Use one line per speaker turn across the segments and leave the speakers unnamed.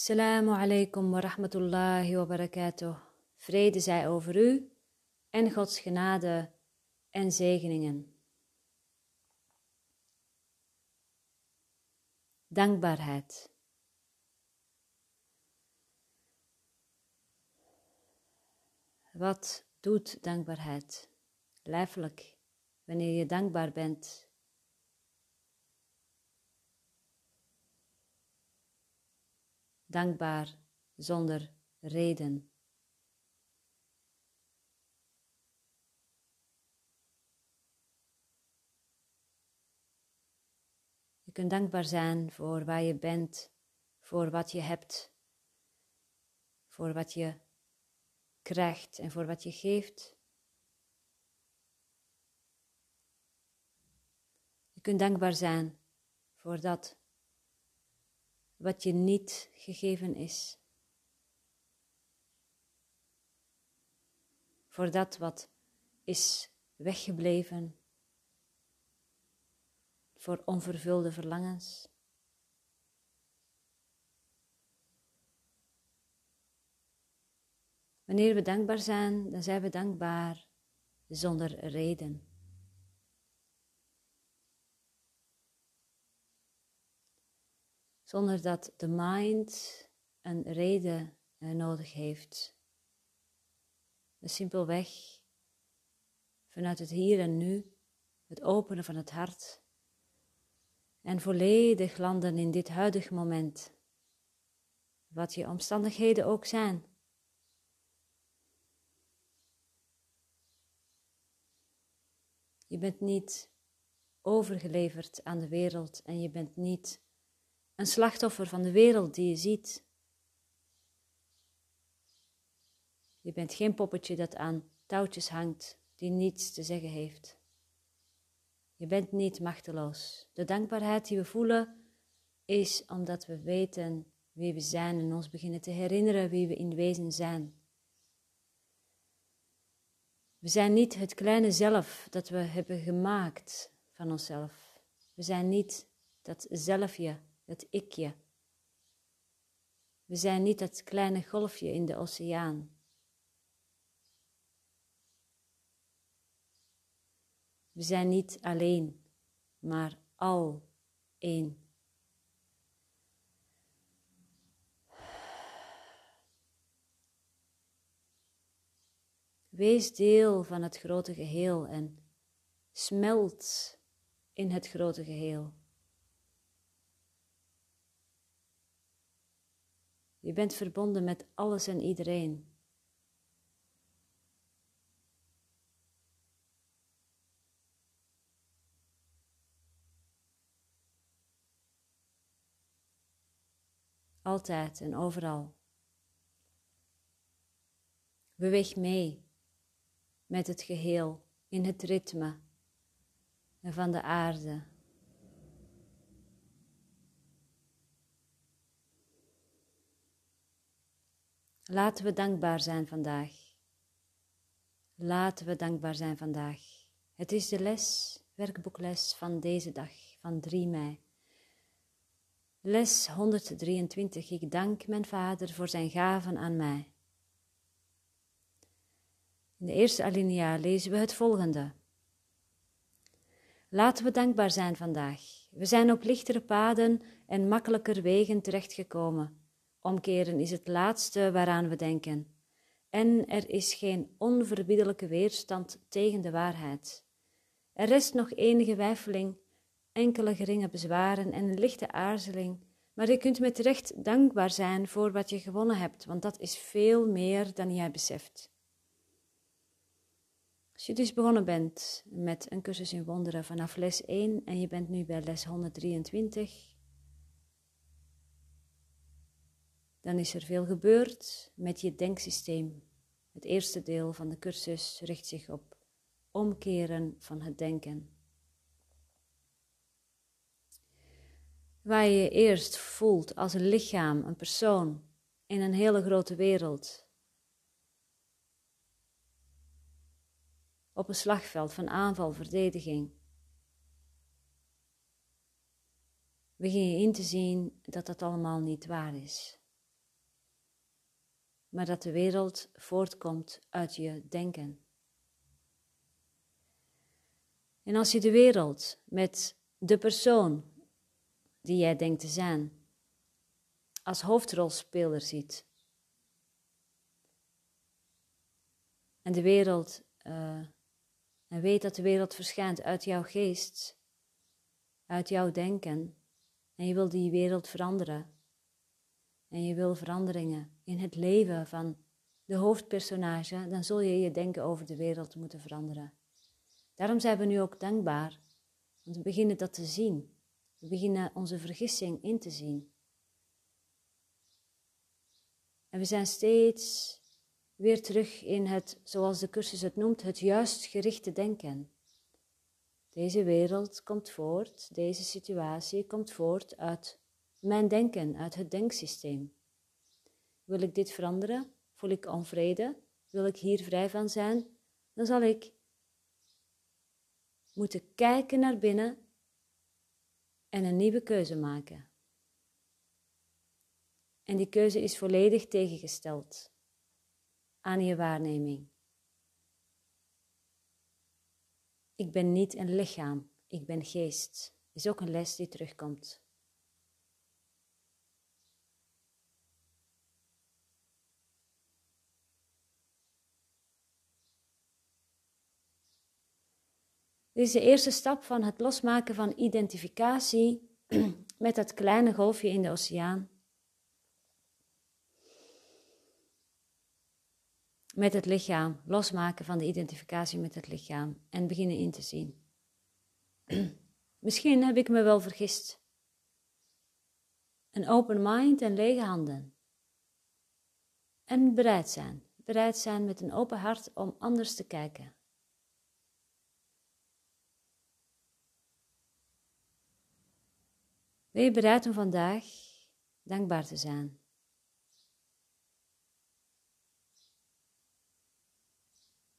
Assalamu alaikum wa rahmatullahi wa barakatuh. Vrede zij over u en Gods genade en zegeningen. Dankbaarheid. Wat doet dankbaarheid? Lijfelijk, wanneer je dankbaar bent dankbaar zonder reden. Je kunt dankbaar zijn voor waar je bent, voor wat je hebt, voor wat je krijgt en voor wat je geeft. Je kunt dankbaar zijn voor dat wat je niet gegeven is. Voor dat wat is weggebleven, voor onvervulde verlangens. Wanneer we dankbaar zijn, dan zijn we dankbaar zonder reden. Zonder dat de mind een reden eh, nodig heeft. Dus simpelweg vanuit het hier en nu, het openen van het hart en volledig landen in dit huidige moment, wat je omstandigheden ook zijn. Je bent niet overgeleverd aan de wereld en je bent niet een slachtoffer van de wereld die je ziet. Je bent geen poppetje dat aan touwtjes hangt, die niets te zeggen heeft. Je bent niet machteloos. De dankbaarheid die we voelen is omdat we weten wie we zijn en ons beginnen te herinneren wie we in wezen zijn. We zijn niet het kleine zelf dat we hebben gemaakt van onszelf. We zijn niet dat zelfje het ikje. We zijn niet dat kleine golfje in de oceaan. We zijn niet alleen, maar al één. Wees deel van het grote geheel en smelt in het grote geheel. Je bent verbonden met alles en iedereen. Altijd en overal. Beweeg mee met het geheel in het ritme van de aarde. Laten we dankbaar zijn vandaag. Laten we dankbaar zijn vandaag. Het is de les, werkboekles van deze dag, van 3 mei. Les 123. Ik dank mijn Vader voor zijn gaven aan mij. In de eerste alinea lezen we het volgende. Laten we dankbaar zijn vandaag. We zijn op lichtere paden en makkelijker wegen terechtgekomen. Omkeren is het laatste waaraan we denken. En er is geen onverbiddelijke weerstand tegen de waarheid. Er rest nog enige weifeling, enkele geringe bezwaren en een lichte aarzeling, maar je kunt met recht dankbaar zijn voor wat je gewonnen hebt, want dat is veel meer dan jij beseft. Als je dus begonnen bent met een cursus in wonderen vanaf les 1 en je bent nu bij les 123, dan is er veel gebeurd met je denksysteem. Het eerste deel van de cursus richt zich op omkeren van het denken. Waar je je eerst voelt als een lichaam, een persoon in een hele grote wereld. Op een slagveld van aanval, verdediging. Begin je in te zien dat dat allemaal niet waar is. Maar dat de wereld voortkomt uit je denken. En als je de wereld met de persoon die jij denkt te zijn als hoofdrolspeler ziet en de wereld uh, en weet dat de wereld verschijnt uit jouw geest, uit jouw denken en je wil die wereld veranderen en je wil veranderingen in het leven van de hoofdpersonage, dan zul je je denken over de wereld moeten veranderen. Daarom zijn we nu ook dankbaar, want we beginnen dat te zien. We beginnen onze vergissing in te zien. En we zijn steeds weer terug in het, zoals de cursus het noemt, het juist gerichte denken. Deze wereld komt voort, deze situatie komt voort uit mijn denken, uit het denksysteem. Wil ik dit veranderen? Voel ik onvrede? Wil ik hier vrij van zijn? Dan zal ik moeten kijken naar binnen en een nieuwe keuze maken. En die keuze is volledig tegengesteld aan je waarneming. Ik ben niet een lichaam, ik ben geest. Is ook een les die terugkomt. Dit is de eerste stap van het losmaken van identificatie met dat kleine golfje in de oceaan. Met het lichaam, losmaken van de identificatie met het lichaam en beginnen in te zien. Misschien heb ik me wel vergist. Een open mind en lege handen. En bereid zijn, bereid zijn met een open hart om anders te kijken. Ben je bereid om vandaag dankbaar te zijn?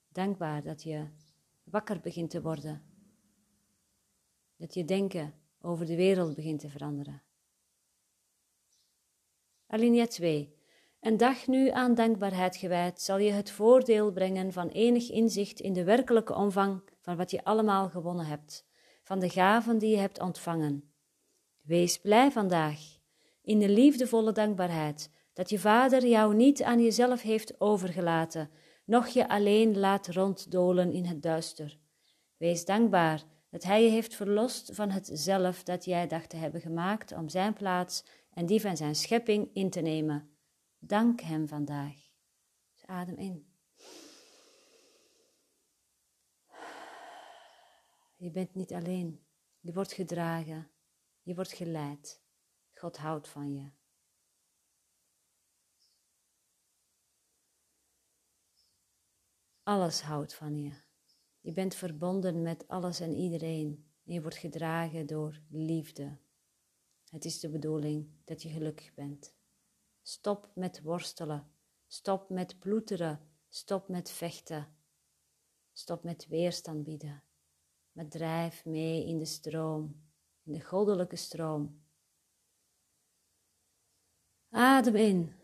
Dankbaar dat je wakker begint te worden. Dat je denken over de wereld begint te veranderen. Alinea 2. Een dag nu aan dankbaarheid gewijd zal je het voordeel brengen van enig inzicht in de werkelijke omvang van wat je allemaal gewonnen hebt, van de gaven die je hebt ontvangen Wees blij vandaag in de liefdevolle dankbaarheid dat je vader jou niet aan jezelf heeft overgelaten, noch je alleen laat ronddolen in het duister. Wees dankbaar dat hij je heeft verlost van het zelf dat jij dacht te hebben gemaakt om zijn plaats en die van zijn schepping in te nemen. Dank hem vandaag. Dus adem in. Je bent niet alleen. Je wordt gedragen. Je wordt geleid. God houdt van je. Alles houdt van je. Je bent verbonden met alles en iedereen. En je wordt gedragen door liefde. Het is de bedoeling dat je gelukkig bent. Stop met worstelen. Stop met ploeteren. Stop met vechten. Stop met weerstand bieden. Maar drijf mee in de stroom de goddelijke stroom. Adem in,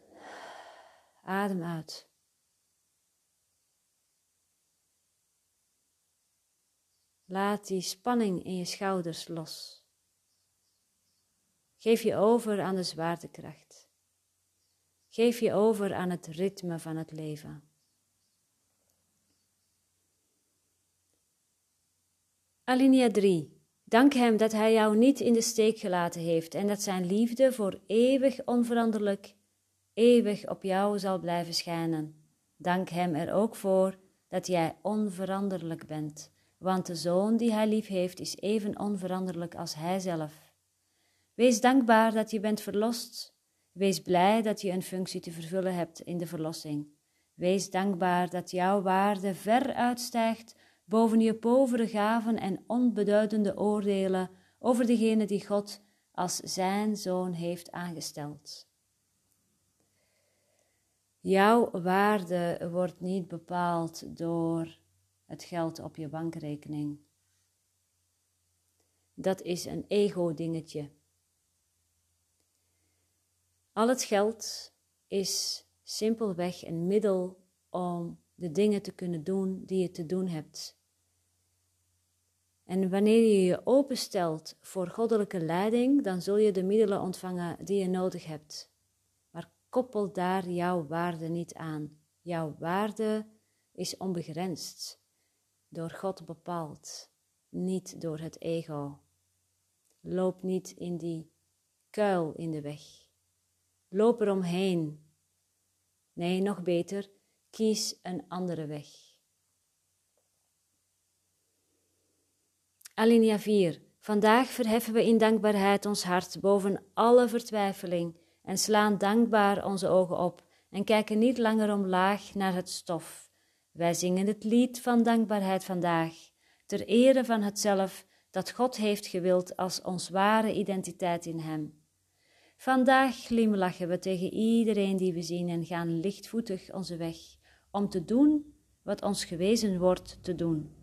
adem uit. Laat die spanning in je schouders los. Geef je over aan de zwaartekracht. Geef je over aan het ritme van het leven. Alinea 3. Dank Hem dat Hij jou niet in de steek gelaten heeft en dat Zijn liefde voor eeuwig onveranderlijk, eeuwig op jou zal blijven schijnen. Dank Hem er ook voor dat jij onveranderlijk bent, want de Zoon die Hij lief heeft is even onveranderlijk als Hij zelf. Wees dankbaar dat je bent verlost. Wees blij dat je een functie te vervullen hebt in de verlossing. Wees dankbaar dat jouw waarde ver uitstijgt boven je povere gaven en onbeduidende oordelen over degene die God als zijn zoon heeft aangesteld. Jouw waarde wordt niet bepaald door het geld op je bankrekening. Dat is een ego-dingetje. Al het geld is simpelweg een middel om de dingen te kunnen doen die je te doen hebt. En wanneer je je openstelt voor goddelijke leiding, dan zul je de middelen ontvangen die je nodig hebt. Maar koppel daar jouw waarde niet aan. Jouw waarde is onbegrensd, door God bepaald, niet door het ego. Loop niet in die kuil in de weg. Loop eromheen. Nee, nog beter, kies een andere weg. Alinea 4. Vandaag verheffen we in dankbaarheid ons hart boven alle vertwijfeling en slaan dankbaar onze ogen op en kijken niet langer omlaag naar het stof. Wij zingen het lied van dankbaarheid vandaag, ter ere van het zelf dat God heeft gewild als ons ware identiteit in Hem. Vandaag glimlachen we tegen iedereen die we zien en gaan lichtvoetig onze weg om te doen wat ons gewezen wordt te doen.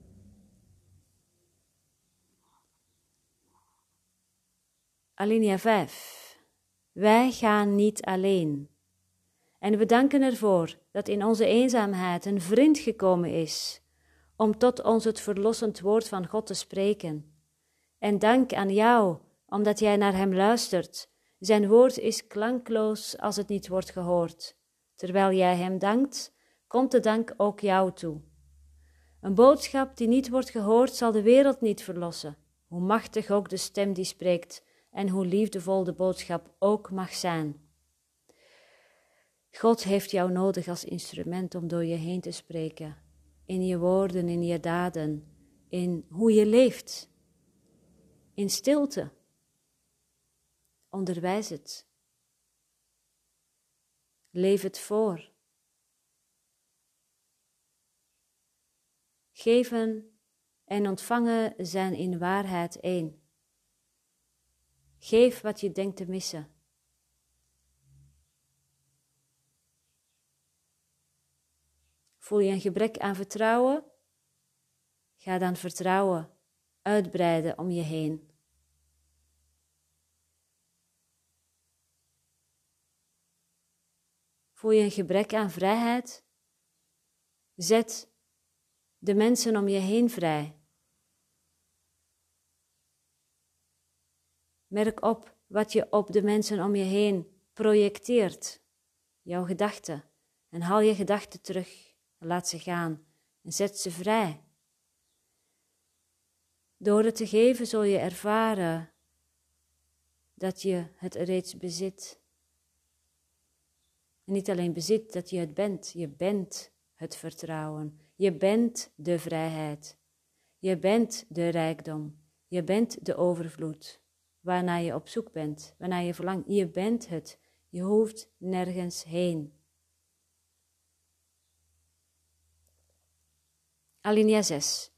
Alinea 5. Wij gaan niet alleen. En we danken ervoor dat in onze eenzaamheid een vriend gekomen is om tot ons het verlossend woord van God te spreken. En dank aan jou, omdat jij naar hem luistert. Zijn woord is klankloos als het niet wordt gehoord. Terwijl jij hem dankt, komt de dank ook jou toe. Een boodschap die niet wordt gehoord zal de wereld niet verlossen, hoe machtig ook de stem die spreekt en hoe liefdevol de boodschap ook mag zijn. God heeft jou nodig als instrument om door je heen te spreken, in je woorden, in je daden, in hoe je leeft, in stilte. Onderwijs het. Leef het voor. Geven en ontvangen zijn in waarheid één. Geef wat je denkt te missen. Voel je een gebrek aan vertrouwen? Ga dan vertrouwen uitbreiden om je heen. Voel je een gebrek aan vrijheid? Zet de mensen om je heen vrij. Merk op wat je op de mensen om je heen projecteert, jouw gedachten, en haal je gedachten terug, laat ze gaan en zet ze vrij. Door het te geven zul je ervaren dat je het reeds bezit. En niet alleen bezit, dat je het bent. Je bent het vertrouwen. Je bent de vrijheid. Je bent de rijkdom. Je bent de overvloed. Waarnaar je op zoek bent, waarnaar je verlangt. Je bent het. Je hoeft nergens heen. Alinea 6.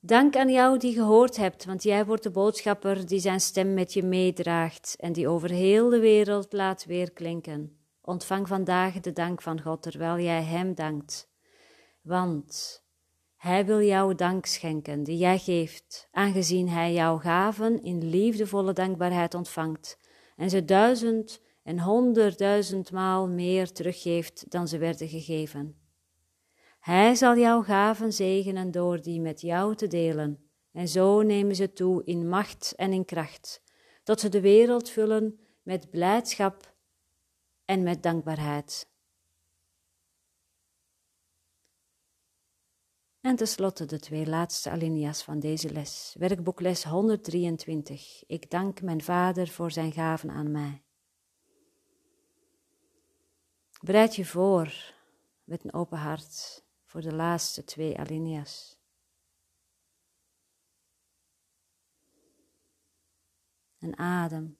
Dank aan jou die gehoord hebt, want jij wordt de boodschapper die zijn stem met je meedraagt en die over heel de wereld laat weerklinken. Ontvang vandaag de dank van God terwijl jij Hem dankt. Want Hij wil jou dank schenken die jij geeft, aangezien Hij jouw gaven in liefdevolle dankbaarheid ontvangt en ze duizend en honderdduizendmaal meer teruggeeft dan ze werden gegeven. Hij zal jouw gaven zegenen door die met jou te delen, en zo nemen ze toe in macht en in kracht, tot ze de wereld vullen met blijdschap en met dankbaarheid. En tenslotte de twee laatste alinea's van deze les, werkboekles 123. Ik dank mijn Vader voor zijn gaven aan mij. Bereid je voor met een open hart voor de laatste twee alinea's. En adem.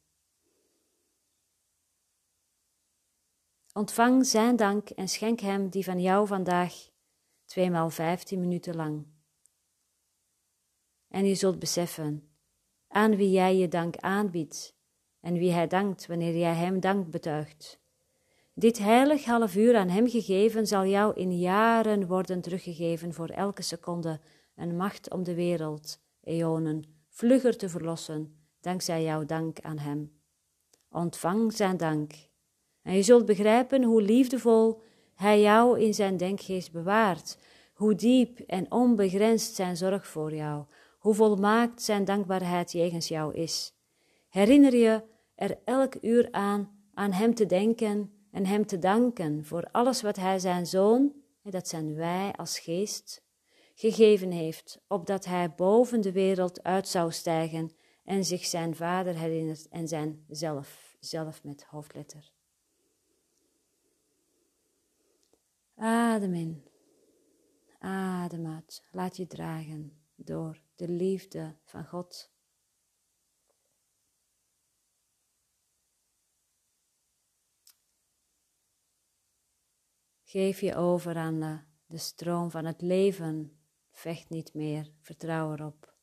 Ontvang zijn dank en schenk hem die van jou vandaag tweemaal vijftien minuten lang. En je zult beseffen aan wie jij je dank aanbiedt en wie hij dankt wanneer jij hem dank betuigt. Dit heilig half uur aan hem gegeven zal jou in jaren worden teruggegeven voor elke seconde een macht om de wereld, eonen, vlugger te verlossen, dankzij jouw dank aan hem. Ontvang zijn dank En je zult begrijpen hoe liefdevol Hij jou in zijn denkgeest bewaart, hoe diep en onbegrensd zijn zorg voor jou, hoe volmaakt zijn dankbaarheid jegens jou is. Herinner je er elk uur aan aan Hem te denken en Hem te danken voor alles wat Hij zijn Zoon, dat zijn wij als geest, gegeven heeft, opdat Hij boven de wereld uit zou stijgen en zich zijn Vader herinnert en zijn zelf, zelf met hoofdletter. Adem in, adem uit, laat je dragen door de liefde van God. Geef je over aan de, de stroom van het leven. Vecht niet meer, vertrouw erop.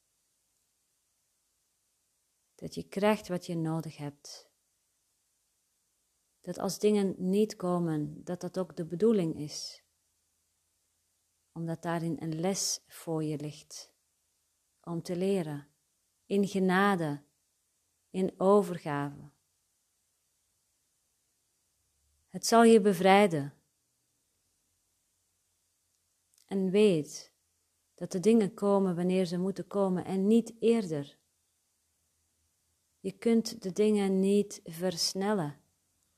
Dat je krijgt wat je nodig hebt. Dat als dingen niet komen, dat dat ook de bedoeling is. Omdat daarin een les voor je ligt. Om te leren. In genade. In overgave. Het zal je bevrijden en weet dat de dingen komen wanneer ze moeten komen en niet eerder. Je kunt de dingen niet versnellen.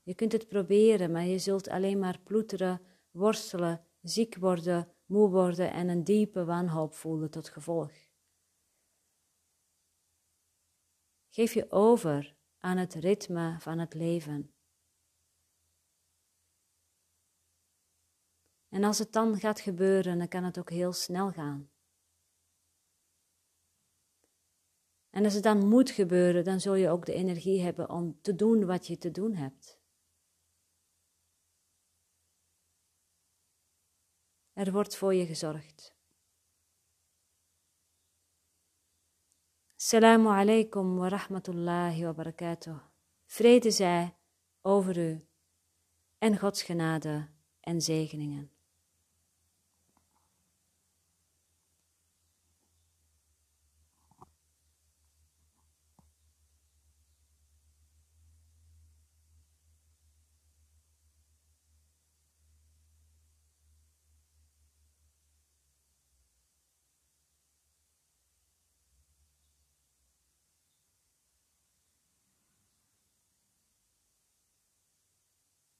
Je kunt het proberen, maar je zult alleen maar ploeteren, worstelen, ziek worden, moe worden en een diepe wanhoop voelen tot gevolg. Geef je over aan het ritme van het leven. En als het dan gaat gebeuren, dan kan het ook heel snel gaan. En als het dan moet gebeuren, dan zul je ook de energie hebben om te doen wat je te doen hebt. Er wordt voor je gezorgd. Assalamu alaikum wa rahmatullahi wa barakatuh. Vrede zij over u en Gods genade en zegeningen.